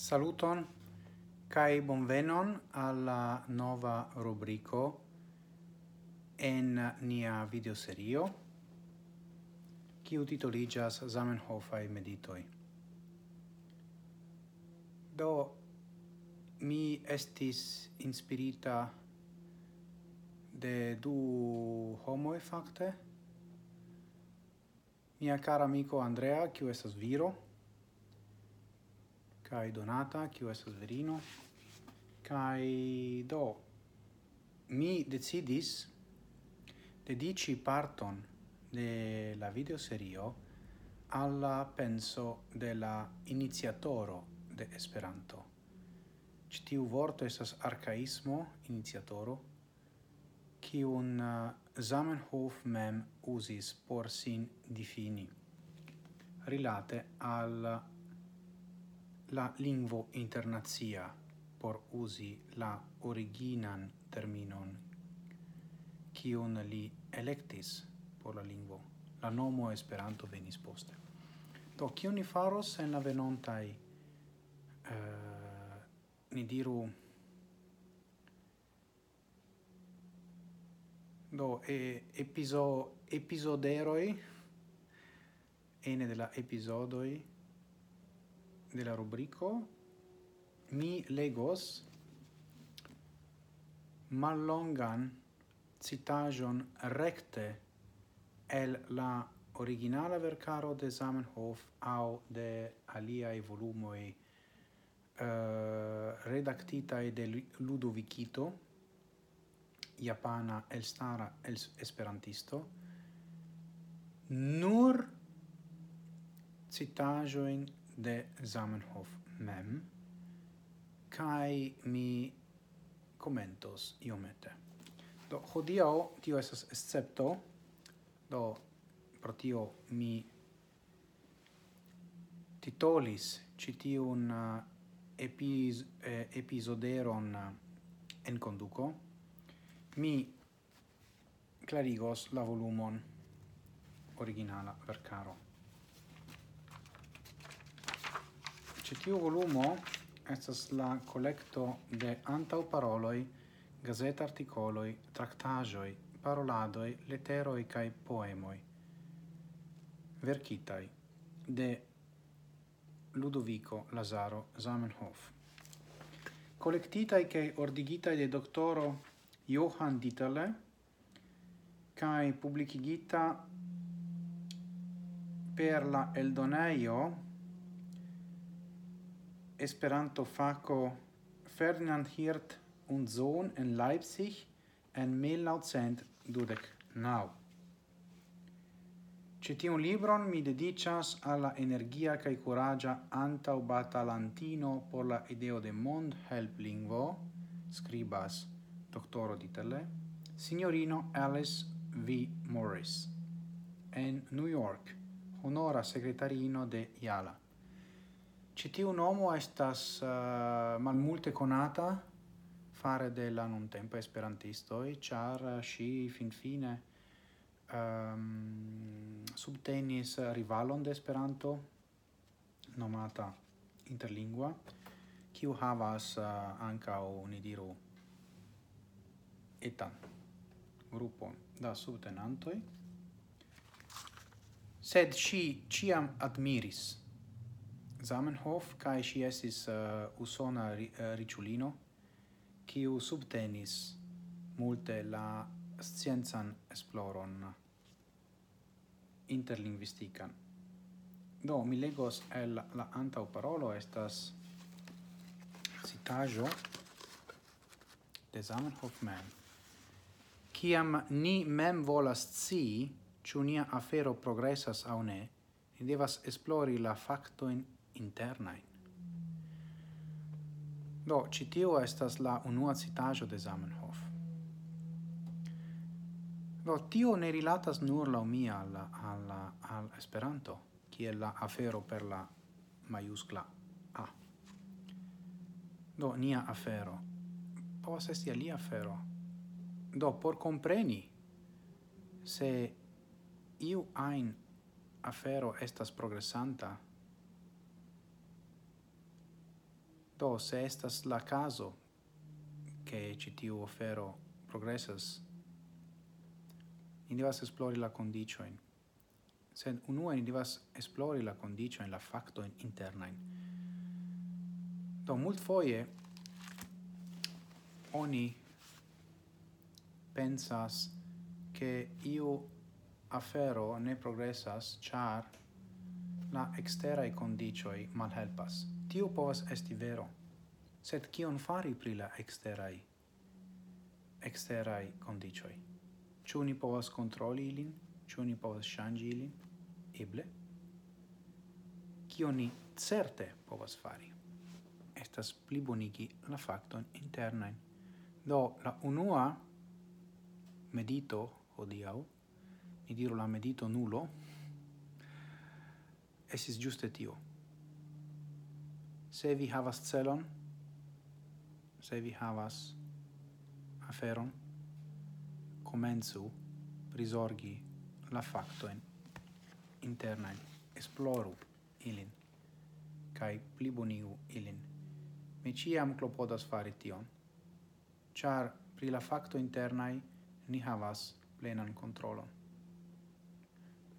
Saluton kai bonvenon alla nova rubrico en nia videoserio kiu Zamenhof ai meditoi. Do mi estis inspirita de du homoj facte Mia cara amico Andrea, kiu estas viro, kai donata kiu estas virino kai do mi decidis dedici parton de la videoserio alla penso de la iniziatoro de Esperanto. Ĉi tiu vorto estas iniziatoro, ki un uh, Zamenhof mem usis por sin difini rilate al la lingvo internazia por usi la originan terminon kiun li electis por la lingvo. La nomo Esperanto venis poste. Do, kiun ni faros en la venontai, eh, ni diru, do e episo episoderoi ene della episodoi de la rubrico mi legos mallongan citajon recte el la originala vercaro de Zamenhof au de aliai volumoi uh, eh, redactitae de Ludovicito, japana el stara el esperantisto, nur citajoin de Zamenhof mem, kai mi commentos iomete. Do, hodiau tio esas excepto, do, pro tio mi titolis citiun uh, epis, eh, episoderon uh, en conduco, mi clarigos la volumon originala vercaro. Ĉi tiu volumo estas la collecto de antaŭparoloj, gazetartikoloj, tractajoi, paroladoi, leteroj cae poemoi, vercitai de Ludovico Lazaro Zamenhof. Collectitai cae ordigitai de doctoro Johann Dieterle, cae publicigita per la Eldoneio, Esperanto faco Ferdinand Hirt und Sohn in Leipzig en 1929. Ĉi tiun libron mi dedicas alla energia energia kaj antau batalantino por la ideo de mond help lingvo, scribas doctoro Ditele, signorino Alice V. Morris, en New York, honora secretarino de Jala. Ĉi tiu nomo estas uh, malmulte conata fare de la e char eh, sci fin finfine um, ehm, subtenis rivalon de Esperanto nomata Interlingua, kiu havas eh, uh, ankaŭ ni diru etan gruppo da subtenantoj, sed ŝi ciam admiris Zamenhof kai si esis uh, usona ri, uh, riciulino kiu subtenis multe la scienzan esploron interlinguistican. Do mi legos el la antau parolo estas citajo de Zamenhof mem. Ciam ni mem volas ci, ciu nia afero progressas au ne, ni devas esplori la factoin internain. Do, citiu estas la unua citajo de Zamenhof. Do, tio ne rilatas nur la mia alla, alla, al Esperanto, kiel la afero per la maiuscla A. Do, nia afero. Povas esti alia afero. Do, por compreni se iu ein afero estas progressanta, Do, se estas la caso che citiu ofero progressas, ni devas esplori la condicioin. Sed unua ni devas esplori la condicioin, la factoin internain. Do, mult foie oni pensas che iu afero ne progressas char la exterae condicioi malhelpas. Tio povas esti vero. Sed kion fari pri la eksteraj eksteraj kondiĉoj? Ĉu ni povas kontroli ilin? Ĉu ni povas ŝanĝi ilin? Eble. Kion ni certe povas fari? Estas plibonigi la fakton internajn. Do, la unua medito hodiaŭ, ni diru la medito nulo, estis ĝuste tio – se vi havas celon, se vi havas aferon, comenzu prisorgi la factoen internain, esploru ilin, cae plibonigu ilin. Mi ciam clopodas fari tion, char pri la facto internai ni havas plenan controlon.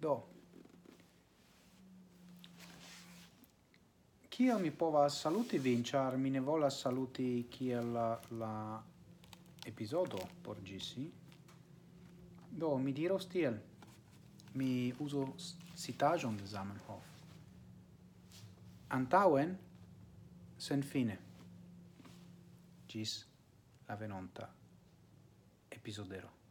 Do, Kiel mi povas saluti vin, char mi ne volas saluti kiel la, la episodo por gisi. Do, mi diros tiel. Mi uso citajon de Zamenhof. Antauen, sen fine. Gis la venonta episodero.